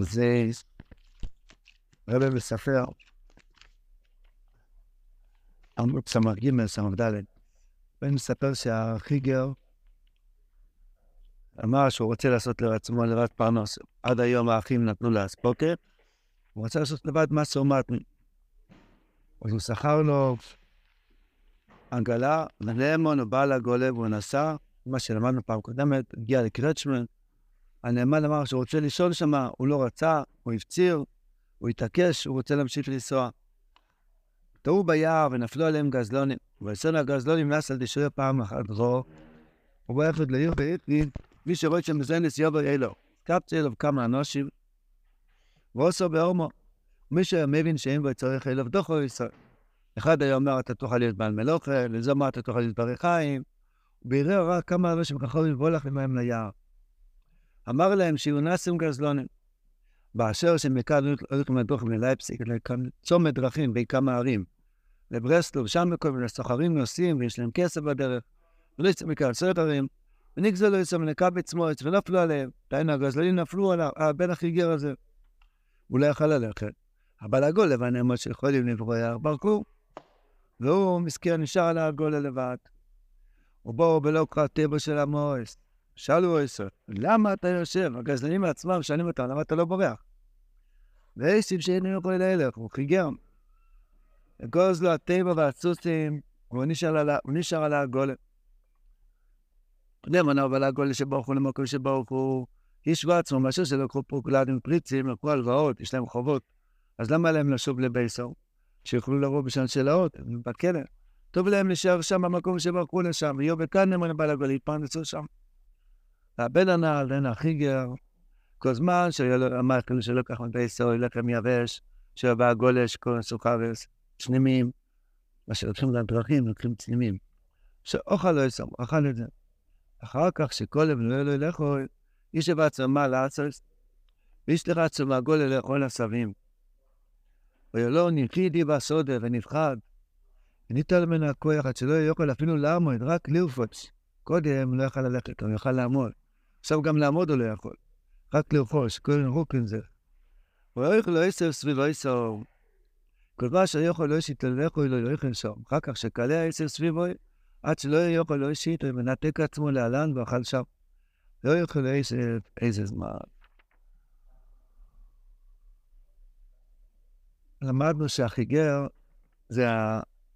זה רבי מספר, עמוד סמ"ג, סמ"ד, רבי מספר שהחיגר אמר שהוא רוצה לעשות לעצמו לבד פרנוס. עד היום האחים נתנו לאספוקר, הוא רצה לעשות לבד מסה ומטני. אז הוא שכר לו עגלה, ולמון הוא בא לגולה והוא נסע, מה שלמדנו פעם קודמת, הגיע לקרצ'מן. הנאמן אמר שהוא רוצה לישון שם, הוא לא רצה, הוא הפציר, הוא התעקש, הוא רוצה להמשיך לנסוע. טעו ביער ונפלו עליהם גזלונים, ויסון הגזלונים נס על דשרי פעם אחת דרור, וביחד לעיר ואיתי, מי שרואה שם בזה נסיעה אלו. קפצה אליו כמה אנושים, ועושו בהומו. מי שמבין שאין בו צריך אליו דוחו ישראל. אחד היה אומר, אתה תוכל להיות בעל מלוכה, לזה אמר, אתה תוכל להיות ברי חיים. ובירר רק כמה אנשים כחולים ובולח למים ליער. אמר להם שיהיו נאסים גזלונים. באשר שמכאן הולכים לדוח מלייפסיק, לצומת דרכים בכמה ערים, לברסלוב, שם כל מיני סוחרים נוסעים ויש להם כסף בדרך, ולא יצא מכאן עשרת ערים, ונגזלו יצא לקבץ מועץ ונפלו עליהם, דהיינו הגזלנים נפלו על הבן החיגר הזה. הוא לא יכל ללכת, אבל הגולם הנאמר שיכולים לברוא יער ברקו, והוא מסכן נשאר על הגולה לבד. ובואו בלא קרא טבע של המואס. שאלו עשר, למה אתה יושב? הגזלנים עצמם שואלים אותם, למה אתה לא בורח? ועשיב שאינו יכול ללך, הוא חיגר. אגוז לו הטבע והסוסים, והוא נשאר על הגולם. נאמר אבל שברוך הוא למקום שברוך הוא השווה עצמו, מאשר שלקחו כולנו פריצים, לקחו הלוואות, יש להם חובות. אז למה להם לשוב לבייסור? שיוכלו לבוא בשנת שלאות, בכלא. טוב להם להישאר שם במקום שברחו לשם, ויהיו בכאן נאמר בעל הגול, יתפרנסו שם. והבן הנעל, בן החיגר, כל זמן שאמר כאילו שלא כך מדי סוי, לחם יבש, שבא הגולש, כל הסוכרס, צנימים, מה שלוקחים לדרכים, לוקחים צנימים. שאוכל לא יסום, אכל את זה. אחר כך שכל אבן לא לאכול, איש בעצמו מה לעשות, ואיש לרצו מהגולה לאכול עשבים. ויולו ניחידי בסודה ונפחד. וניתן ממנו הכוח עד שלא יוכל אפילו לעמוד, רק לרפוץ. קודם לא יכל ללכת, הוא יכל לעמוד. עכשיו גם לעמוד הוא לא יכול. רק כל רוקן זה. ויוכל לא יסר סביב יסר. כל מה שיכול לא שיתלכו לא יוכל שם. אחר כך שקלה יסר סביבו, עד שלא יוכל לא שיט, הוא מנתק עצמו להלן ואכל שם. לא יוכל איזה זמן. למדנו שהחיגר זה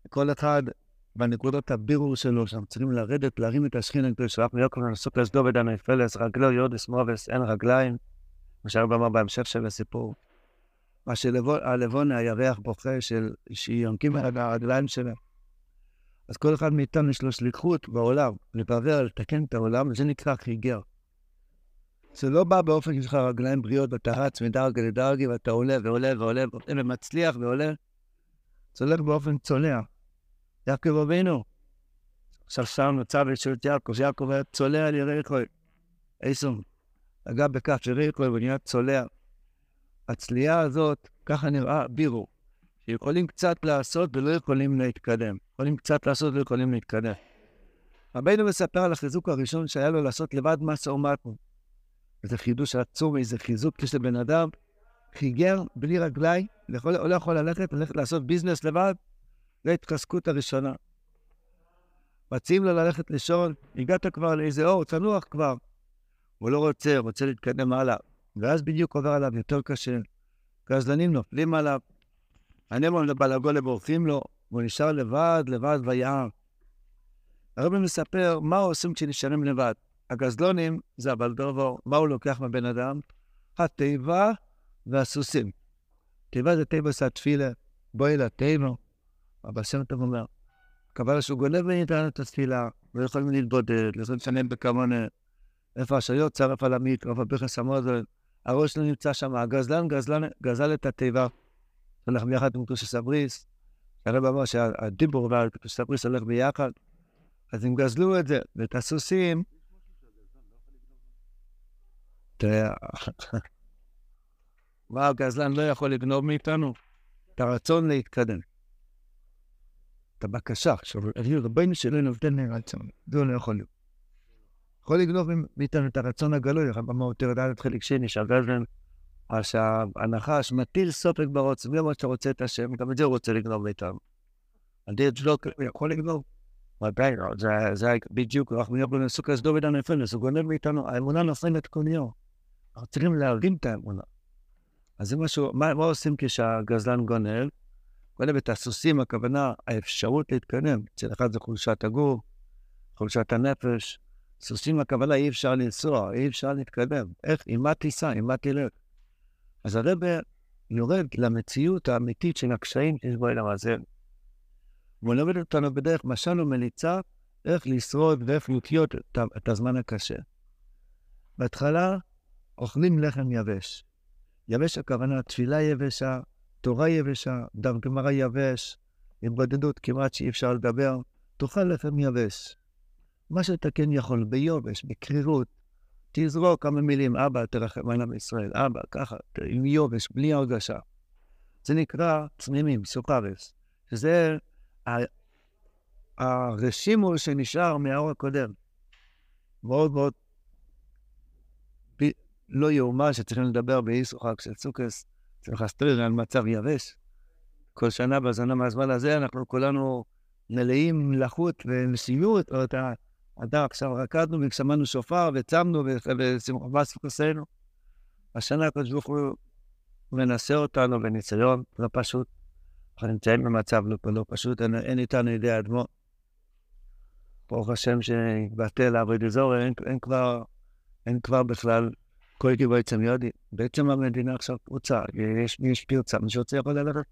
כל אחד בנקודות הבירור שלו, שאנחנו צריכים לרדת, להרים את השכין הקדוש, רק מיוקר לנסות לסדוב את הנפלס, רגלו יודס מובס, אין רגליים, מה שהרבה אמר בהמשך של הסיפור. מה שהלבון הירח בוכה של שיונקים על הרגליים שלהם. אז כל אחד מאיתנו יש לו שליחות בעולם, לברר, לתקן את העולם, וזה נקרא חיגר. זה לא בא באופן שיש לך רגליים בריאות ואתה רץ מדרגה לדרגה ואתה עולה ועולה ועולה ומצליח ועולה. זה הולך באופן צולע. יעקב אבינו. עכשיו שם נוצר את יעקב, יעקב היה צולע על יריחו. איסום. נגע בכף יריחו ונהיה צולע. הצליעה הזאת, ככה נראה בירו. שיכולים קצת לעשות ולא יכולים להתקדם. יכולים קצת לעשות ולא יכולים להתקדם. רבינו מספר על החיזוק הראשון שהיה לו לעשות לבד מסה ומטנו. וזה חידוש עצום, איזה חיזוק יש לבן אדם. חיגר בלי רגליים, לא יכול ללכת, ללכת לעשות ביזנס לבד, זו ההתחזקות הראשונה. מציעים לו ללכת לישון, הגעת כבר לאיזה אור, תנוח כבר. הוא לא רוצה, רוצה להתקדם הלאה. ואז בדיוק עובר עליו יותר קשה. גזלנים נופלים עליו, הנמון לבלגולה בורחים לו, והוא נשאר לבד, לבד ביער. הרבי מספר מה עושים כשנשארים לבד. הגזלונים זה הבלדובור, מה הוא לוקח מהבן אדם? התיבה והסוסים. תיבה זה תיבה זה התפילה, בואי לתיבה. טוב אומר, קבל שהוא גונב מאיתנו את התפילה, לא יכולים להתבודד, לא יכולים לשנן בכמונה. איפה השיות צרף על עמית, רב הבכס המוזל, הראש לא נמצא שם, הגזלן גזלן, גזל את התיבה. הולך ביחד עם קדוש הסבריס. הרב אמר שהדיבור והקדוש הסבריס הולך ביחד. אז הם גזלו את זה, ואת הסוסים, מה הגזלן לא יכול לגנוב מאיתנו? את הרצון להתקדם. את הבקשה. עכשיו, אני רבינו שלא נותן לי רצון, זה לא יכול להיות. יכול לגנוב מאיתנו את הרצון הגלוי, במהות ירדת חלק שני, שהגזלן, שהנחש מטיל סופק ברוץ, מי אומר שאתה רוצה את השם, גם את זה הוא רוצה לגנוב מאיתנו. הדין שלו יכול לגנוב. ודאי, זה בדיוק, אנחנו מדברים על סוכרס דוד הנפלס, הוא גונב מאיתנו, האמונה נופלת כל יום. אנחנו צריכים להרים את האמונה. אז זה משהו, מה עושים כשהגזלן גונב? גונב את הסוסים, הכוונה, האפשרות להתקדם. אצל אחד זה חולשת הגוף, חולשת הנפש. סוסים, הכוונה, אי אפשר לנסוע, אי אפשר להתקדם. איך, עם מה תיסע, עם מה תלך? אז הרב יורד למציאות האמיתית של הקשיים שיש בעולם הזה. והוא מלמד אותנו בדרך משל ומליצה איך לשרוד ואיך לחיות את הזמן הקשה. בהתחלה אוכלים לחם יבש. יבש הכוונה תפילה יבשה, תורה יבשה, דם גמרא יבש, עם בודדות כמעט שאי אפשר לדבר, תאכל לחם יבש. מה שאתה כן יכול, ביובש, בקרירות, תזרוק כמה מילים, אבא, תרחם על עם ישראל, אבא, ככה, עם יובש, בלי הרגשה. זה נקרא צמימים, סוכרס, שזה הרשימו שנשאר מהאור הקודם. מאוד מאוד לא יאומן שצריכים לדבר באיסוחק של סוכס, צריך להסתיר על מצב יבש. כל שנה בזנה מהזמן הזה אנחנו כולנו מלאים מלאכות ומסימיות, או את האדם עכשיו רקדנו ושמענו שופר וצמנו ושמחה סוכסנו. השנה הקדוש ברוך הוא מנסה אותנו בניסיון לא פשוט. אנחנו נמצאים במצב לא, לא פשוט, אין, אין איתנו ידי אדמו. ברוך השם שהתבטל לעבוד אזור, אין, אין, אין כבר בכלל כל בעצם יודעים. בעצם המדינה עכשיו פרוצה, יש, יש פרצה, מי שרוצה יכול ללכת.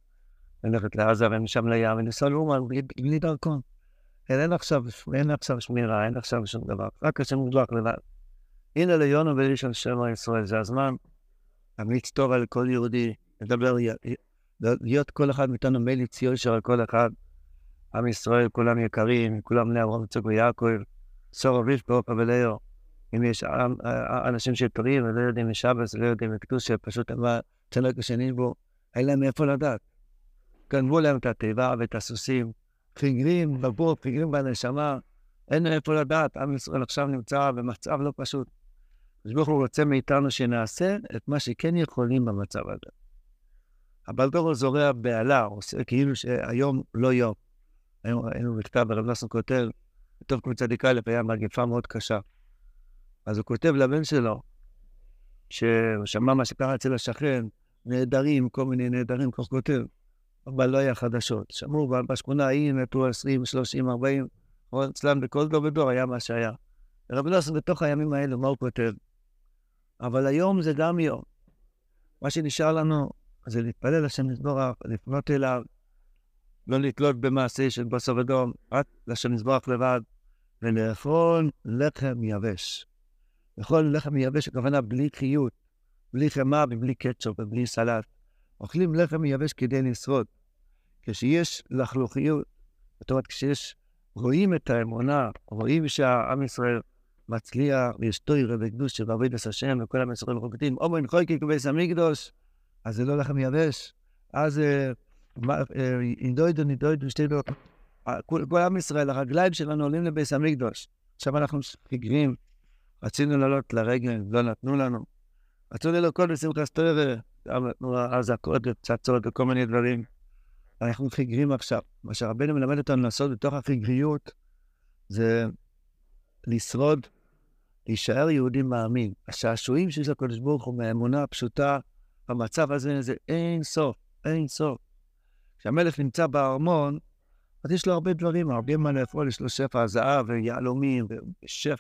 ללכת לעזה ומשם לים ולנסוע לאומן בלי, דרכון. אין, עכשיו, אין עכשיו שמירה, אין עכשיו שום דבר, רק השם מודלק לבד. הנה ליונו ולישון שם ישראל, זה הזמן להמליץ טוב על כל יהודי, לדבר להיות כל אחד מאיתנו מליץ יושר על כל אחד. עם ישראל, כולם יקרים, כולם בני אברהם יצחק ויעקב, סור אביב פרופה ולאו. אם יש אנשים שפרים ולא יודעים משבס ולא יודעים מקדושה, פשוט צלק השני בו, אין להם מאיפה לדעת. גנבו להם את התיבה ואת הסוסים, פיגרים בגוף, פיגרים בנשמה, אין איפה לדעת. עם ישראל עכשיו נמצא במצב לא פשוט. הקדוש הוא רוצה מאיתנו שנעשה את מה שכן יכולים במצב הזה. הבלדור זורע בהלה, עושה כאילו שהיום לא יום. היום היינו בכתב, הרב נסון כותב, בתוך קבוצה דיקה היה מגפה מאוד קשה. אז הוא כותב לבן שלו, שהוא שמע מה שקרה אצל השכן, נעדרים, כל מיני נעדרים, כך כותב, אבל לא היה חדשות. שמעו בשכונה ההיא מתו 20, 30, 40, אבל אצלם בכל דור ודור היה מה שהיה. רב נסון בתוך הימים האלו, מה הוא כותב? אבל היום זה גם יום. מה שנשאר לנו זה להתפלל השם יזבורך, לפנות אליו, לא לתלות במעשה של בשר אדום, רק לשם יזבורך לבד, ולאכול לחם יבש. לאכול לחם יבש, הכוונה בלי חיות, בלי חמאה ובלי קטשופ ובלי סלט. אוכלים לחם יבש כדי לשרוד. כשיש לחלוכיות, זאת אומרת, כשיש, רואים את האמונה, רואים שהעם ישראל מצליח, ויש תוירה וקדוש שבעבוד את השם, וכל עם ישראל רוקדים, אומרים חויקי כבייס המקדוש, אז זה לא לחם יבש. אז אינדוידו, נידוידו, שתי דו, כל עם ישראל, הרגליים שלנו עולים לבית המקדוש. עכשיו אנחנו חיגרים, רצינו לעלות לרגל, לא נתנו לנו. רצו ללקות בשמחה סטויר, נתנו אזעקות ופצצות וכל מיני דברים. אנחנו חיגרים עכשיו. מה שרבנו מלמד אותנו לעשות בתוך החיגריות, זה לשרוד, להישאר יהודי מאמין. השעשועים שיש לקדוש ברוך הוא מהאמונה הפשוטה, במצב הזה זה אין סוף, אין סוף. כשהמלך נמצא בארמון, אז יש לו הרבה דברים, הרבה מה לאכול, יש לו שפע זהב ויהלומים ושף,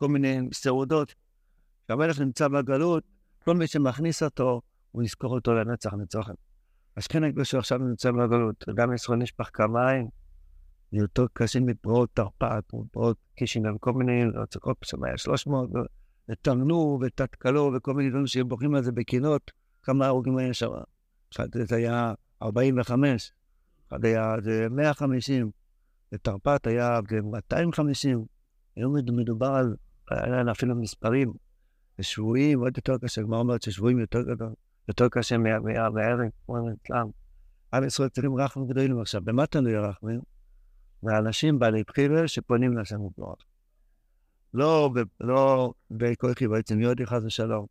כל מיני סעודות. כשהמלך נמצא בגלות, כל מי שמכניס אותו, הוא יזכור אותו לנצח נצוחם. השכן הקדוש עכשיו נמצא בגלות, גם ישראל נשפך כמיים, יותר קשים מפרעות תרפ"ט, מפרעות קישינם, כל מיני רצוקות, שם היה 300, ותרנו ותתקלו וכל מיני דברים שהם בוכים על זה בקינות. כמה הרוגים היה שם. אחד זה היה 45, אחד היה זה 150, בתרפ"ט היה 250. היום מדובר על, היה אפילו מספרים, ושבויים עוד יותר קשה, כמו אומרת ששבויים יותר גדול, יותר קשה מהערב. עם ישראל צריכים רחמים גדולים עכשיו. במה תלוי רחמים? מהאנשים בעלי בחירה שפונים לשם ובלוח. לא, לא בכוחי בעצם יודי חס ושלום,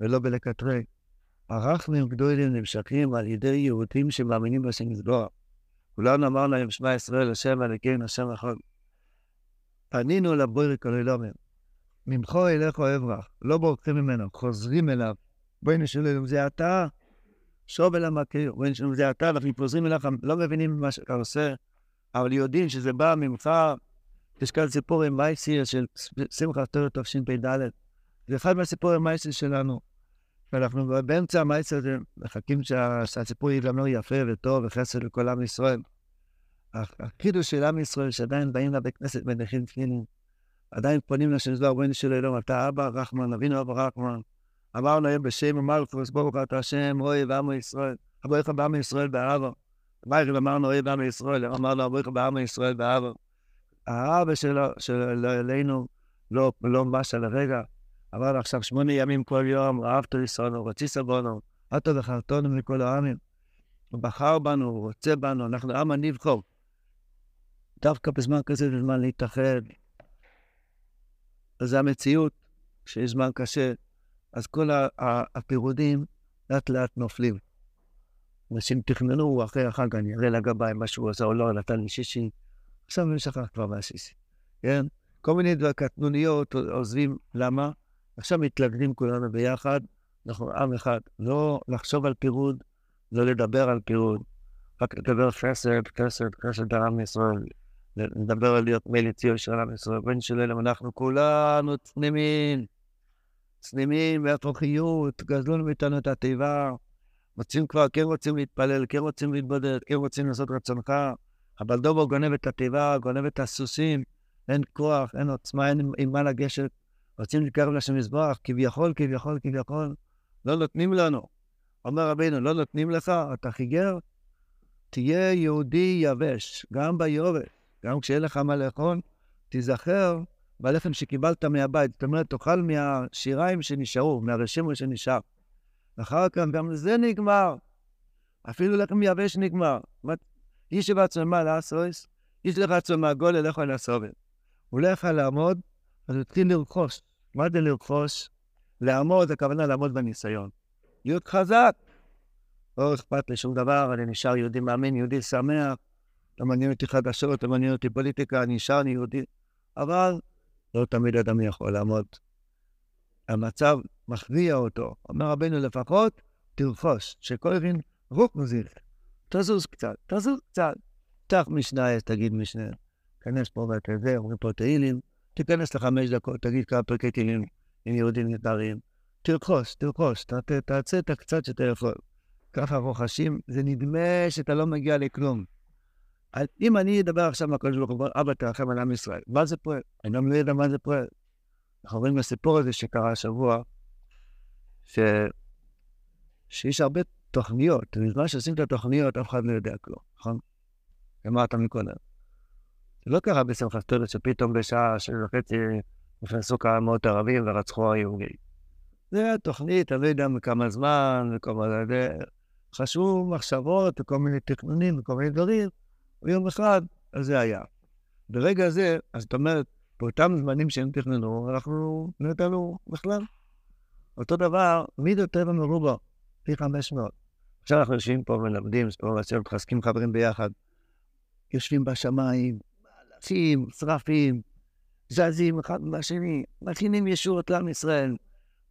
ולא בלקטרי. הרחמים גדולים נמשכים על ידי יהודים שמאמינים בשם יזבוח. כולנו אמרנו להם שמע ישראל, השם אלוקינו, השם אחד. פנינו לבורא כל אלומים. ממכו אליכו אברח, לא בורחים ממנו, חוזרים אליו. בואי נשאלו, זה אתה? שוב אל המכיר, בואי נשאלו, זה אתה? אנחנו חוזרים אליך, לא מבינים מה שאתה עושה, אבל יודעים שזה בא ממך. יש כאן סיפור עם מייסי של שמחה תורת תשפ"ד. זה אחד מהסיפורים מייסי שלנו. ואנחנו באמצע המייסי הזה מחכים שהסיפור ייגמר יפה וטוב וחסד לכל עם ישראל. החידוש של עם ישראל שעדיין באים לבית כנסת מניחים תפילין, עדיין פונים לשם זו רבנו של אלוהים, אתה אבא רחמן, אבינו אבא רחמן. אמרנו היום בשם המלכוס, ברוך אתה השם, רואי ועמו ישראל. אבויך בעם ישראל באהבה. מיירים אמרנו רואי ועם ישראל, אמרנו אבויך בעם ישראל באהבה. האבא שלו, אלינו, לא, לא מש על הרגע. אמרנו עכשיו שמונה ימים כל יום, אהבת לישרנו, רציסה בנו, עטו וחרטונו מכל העמים. הוא בחר בנו, הוא רוצה בנו, אנחנו עם הנבחור. דווקא בזמן כזה זה זמן להתאחד. זה המציאות, כשיש זמן קשה, אז כל הפירודים לאט לאט נופלים. אנשים תכננו אחרי החג, אני אראה לגביי מה שהוא עשה או לא, נתן לי שישי, עכשיו אני שכח כבר מהשישי, כן? כל מיני דבר קטנוניות עוזבים, למה? עכשיו מתלכדים כולנו ביחד, אנחנו עם אחד. לא לחשוב על פירוד, לא לדבר על פירוד, רק לדבר חסד, חסד, חסד העם ישראל. נדבר על להיות מליציו של עם ישראל, בן של אלם, אנחנו כולנו צנימים, צנימים והפוכיות, גזלו מאיתנו את התיבה, רוצים כבר, כן רוצים להתפלל, כן רוצים להתבודד, כן רוצים לעשות רצונך, אבל דובו גונב את התיבה, גונב את הסוסים, אין כוח, אין עוצמה, אין עם מה לגשת, רוצים להתקרב לשם מזבח, כביכול, כביכול, כביכול, לא נותנים לנו. אומר רבינו, לא נותנים לך, אתה חיגר, תהיה יהודי יבש, גם ביובש. גם כשיהיה לך מה לאכול, תיזכר בלחם שקיבלת מהבית. זאת אומרת, תאכל מהשיריים שנשארו, מהרשימו שנשאר. אחר כך גם זה נגמר. אפילו לחם יבש נגמר. איש בעצמה לעשוס, איש לך עצמה גול אליך אל הסובל. הוא לא יכול לעמוד, אז הוא התחיל לרכוש. מה זה לרכוש? לעמוד, הכוונה לעמוד בניסיון. להיות חזק. לא אכפת לי שום דבר, אני נשאר יהודי מאמין, יהודי שמח. לא מעניין אותי חדשות, לא מעניין אותי פוליטיקה, אני נשאר, אני יהודי. אבל לא תמיד אדם יכול לעמוד. המצב מכריע אותו. אומר רבנו, לפחות תרכוש, שכל אחד רוק מזיך. תזוז קצת, תזוז קצת. פתח משנה, תגיד משנה. תיכנס פה וזה, אומרים פה תהילים, תיכנס לחמש דקות, תגיד כמה פרקי תהילים עם יהודים נדרים. תרכוש, תרכוש, תעשה את הקצת שאתה יכול. ככה רוחשים, זה נדמה שאתה לא מגיע לכלום. אם אני אדבר עכשיו מהקדוש ברוך הוא, אבא תרחם על עם ישראל, מה זה פועל? אני לא יודע מה זה פועל. אנחנו רואים בסיפור הזה שקרה השבוע, ש... שיש הרבה תוכניות, ובזמן שעושים את התוכניות, אף אחד לא יודע כלום, נכון? אמרת מקודם. זה לא קרה בשמחת תודה שפתאום בשעה של וחצי נכנסו כמה מאות ערבים ורצחו היהודים. זה היה תוכנית, אני לא יודע מכמה זמן, וכל מיני... חשבו מחשבות וכל מיני תכנונים וכל מיני דברים, ויום אחד, אז זה היה. ברגע זה, אז זאת אומרת, באותם זמנים שהם תכננו, אנחנו ידענו בכלל. אותו דבר, מידו טבע מרובע, פי 500. עכשיו אנחנו יושבים פה ומלמדים, פה מחזקים חברים ביחד. יושבים בשמיים, אלפים, שרפים, זזים אחד מהשני, מכינים ישועות לעם ישראל.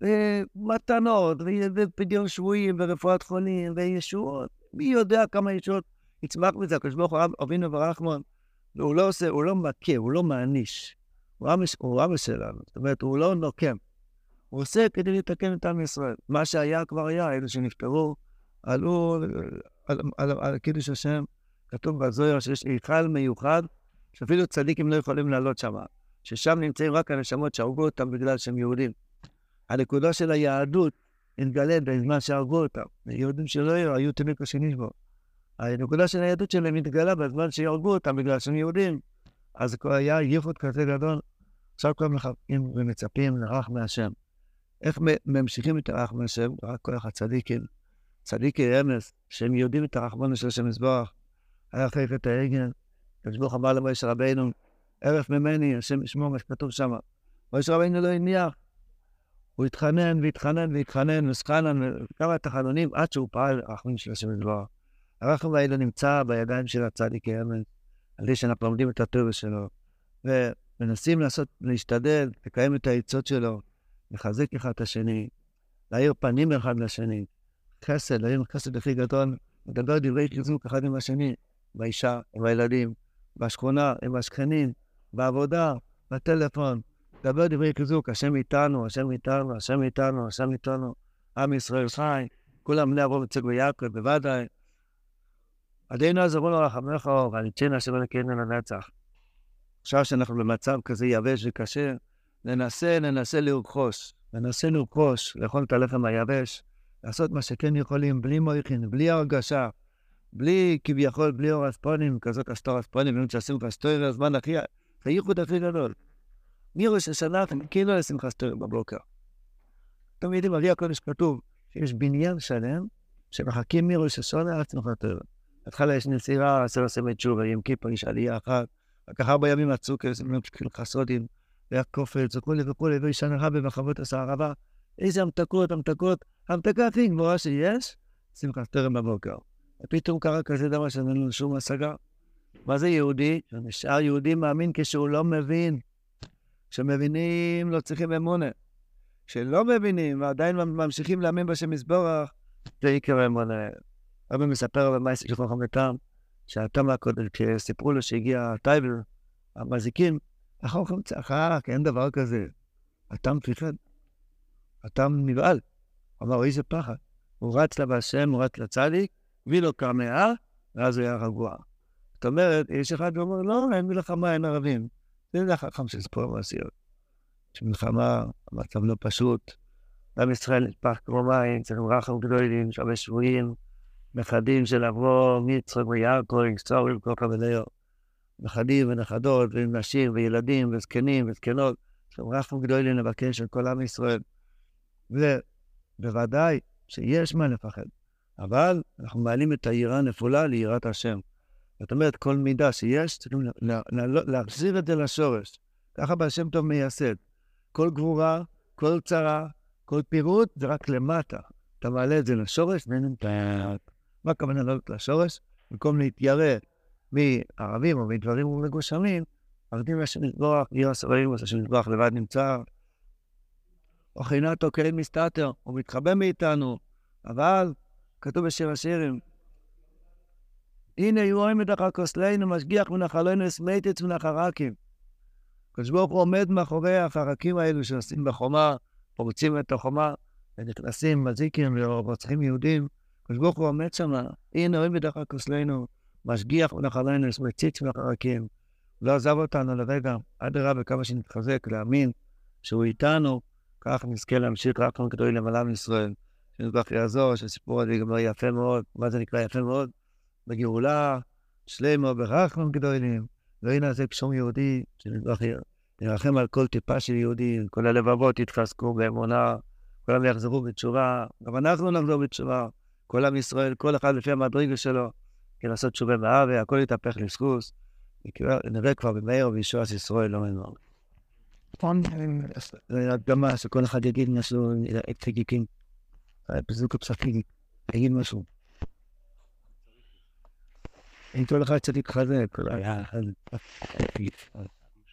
ומתנות, ופדיון שבויים, ורפואת חולים, וישועות. מי יודע כמה ישועות יצמח מזה, הקדוש ברוך הוא אבינו ורחמן, הוא לא עושה, הוא לא מכה, הוא לא מעניש. הוא אבא שלנו, זאת אומרת, הוא לא נוקם. הוא עושה כדי לתקן את עם ישראל. מה שהיה כבר היה, אלו שנפטרו, עלו על, על, על, על קידוש השם, כתוב בזוהר שיש היכל מיוחד, שאפילו צדיקים לא יכולים לעלות שם, ששם נמצאים רק הנשמות שהרגו אותם בגלל שהם יהודים. הנקודה של היהדות התגלה בזמן שהרגו אותם. יהודים שלא היו, היו תמיד השני בו. הנקודה של היהדות שלהם התגלה בזמן שהרגו אותם בגלל שהם יהודים. אז היה ייחוד כזה גדול. עכשיו כולם מחכים ומצפים לרח מהשם. איך ממשיכים את הרח מהשם? רק כוח הצדיקים. צדיקי אמס, שהם יודעים את הרחמנו של השם מזבח. היה חייך את העגל. הקדוש ברוך אמר למויש רבינו, ערף ממני, השם ישמור מה שכתוב שם. משה רבינו לא הניח. הוא התחנן והתחנן והתחנן, וסחנן, כמה תחנונים, עד שהוא פעל רחמים של השם ידבר. הרחם האלה נמצא בידיים של הצדיק האמת, על ידי שאנחנו לומדים את הטבע שלו, ומנסים לעשות, להשתדל, לקיים את העצות שלו, לחזק אחד את השני, להאיר פנים אחד לשני, חסד, להאיר חסד הכי גדול, לדבר דברי חיזוק אחד עם השני, באישה, עם הילדים, בשכונה, עם השכנים, בעבודה, בטלפון, לדבר דברי חיזוק, השם איתנו, השם איתנו, השם איתנו, השם איתנו, עם ישראל חי, כולם בני אברהם יצחק ויעקב, בוודאי. עדינו עזרו לו רחמך ועניצנה שלא נקרן לנצח. עכשיו שאנחנו במצב כזה יבש וקשה, ננסה, ננסה לרכוש, ננסה לרכוש, לאכול את הלחם היבש, לעשות מה שכן יכולים, בלי מויכין, בלי הרגשה, בלי כביכול, בלי אור אספונים, כזאת אסתור אספונים, באמת שעשינו כסטורי הזמן הכי, הייחוד הכי גדול. מראש השנה אתם כאילו לשמחה סטורי בבוקר. אתם יודעים, הרי הקודש כתוב שיש בניין שלם שמחכים מראש השנה עד שמחה סטורי. בהתחלה יש נסירה, עשר עשמת תשובה, עם כיפה, יש עלייה אחת, רק ארבע ימים עצרו כאלה כאילו חסודים, והיה קופץ וכולי וכולי, וישן רבה בחוות הסערבה. איזה המתקות, המתקות, המתקה הכי גבוהה שיש, שמחת תרם בבוקר. ופתאום קרה כזה דבר שאין לנו שום השגה. מה זה יהודי? נשאר יהודי מאמין כשהוא לא מבין. כשמבינים לא צריכים אמונה. כשלא מבינים ועדיין ממשיכים להאמין בשם יזבורך, זה עיקר אמונה. רבי מספר במאייס של חכם לטעם, שהתם הקודם, כשסיפרו לו שהגיע טייבר, המזיקים, החכם צחק, אין דבר כזה. התם פחד. התם נבהל. אמר, איזה פחד. הוא רץ לבשם, הוא רץ לצדיק, הביא לו קרניה, ואז הוא היה רגוע. זאת אומרת, יש אחד שאומר, לא, אין מלחמה, אין ערבים. זה החכם של ספור מעשיות. יש מלחמה, המצב לא פשוט. עם ישראל נטפח כמו מים, צריכים רחם גדולים, הרבה שבויים, נכדים של אברום, יצחק ויעקב, יצחק וכל כבדיו. נכדים ונכדות, ונשים וילדים וזקנים וזקנות. יש להם רחם גדולים לבקש של כל עם ישראל. ובוודאי שיש מה לפחד. אבל אנחנו מעלים את היראה הנפולה ליראת השם. זאת אומרת, כל מידה שיש, צריכים לה, להחזיר את זה לשורש. ככה בהשם טוב מייסד. כל גבורה, כל צרה, כל פירוט, זה רק למטה. אתה מעלה את זה לשורש, את מה הכוונה לעלות לשורש? במקום להתיירא מערבים או מדברים מגושמים, ערבים השם יתברך, יהיה הסבבים, השם יתברך לבד נמצא. אוכינתו כלים מסתתר, הוא מתחבא מאיתנו, אבל כתוב בשם השירים, הנה יהיו מדחר כוסלנו, משגיח מנחלנו אסמייטץ מנחרקים. הקדוש ברוך הוא עומד מאחורי החרקים האלו שעושים בחומה, פורצים את החומה, ונכנסים מזיקים ורוצחים יהודים. הקדוש ברוך הוא עומד שם, הנה יהיו מדחר כוסלנו, משגיח מנחלנו אסמייטץ מנחרקים. לא עזב אותנו לרגע, אדרבה, כמה שנתחזק, להאמין שהוא איתנו, כך נזכה להמשיך רק גדול למעלה מישראל. שנזבח יעזור, שהסיפור הזה ייגמר יפה מאוד. מה זה נקרא יפה מאוד? בגאולה, שלמה ברחמים גדולים. לא ינעזק שום יהודי, שנזבח ירחם על כל טיפה של יהודי, כל הלבבות יתחזקו באמונה, כולם יחזרו בתשובה, גם אנחנו נחזור בתשובה. כל עם ישראל, כל אחד לפי המדרגה שלו, כן לעשות תשובה באהבה, הכל יתהפך לסחוס. נראה כבר במאיר ובישועת ישראל, לא מנור. זה הדגמה שכל אחד יגיד משהו, חגיגים. פסוק הפסקים, יגיד משהו. אם כל אחד קצת יתחזק,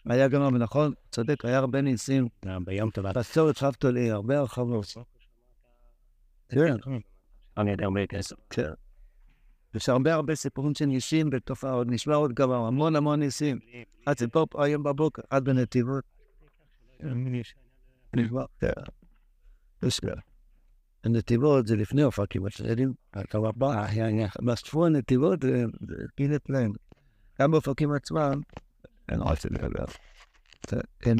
היה גם, נכון, צודק, היה הרבה ניסים. ביום טוב. בסור התחבתו לי הרבה הרחבות. כן. אני יודע הרבה כסף. כן. יש הרבה הרבה סיפורים של ניסים בתופעות, נשמע עוד גם המון המון ניסים. ציפור פה היום בבוקר, עד בנתיבות. כן. כאלה. הנתיבות זה לפני אופקים, אתם יודעים? בספור הנתיבות פינט להם. גם באופקים עצמם, לדבר. הם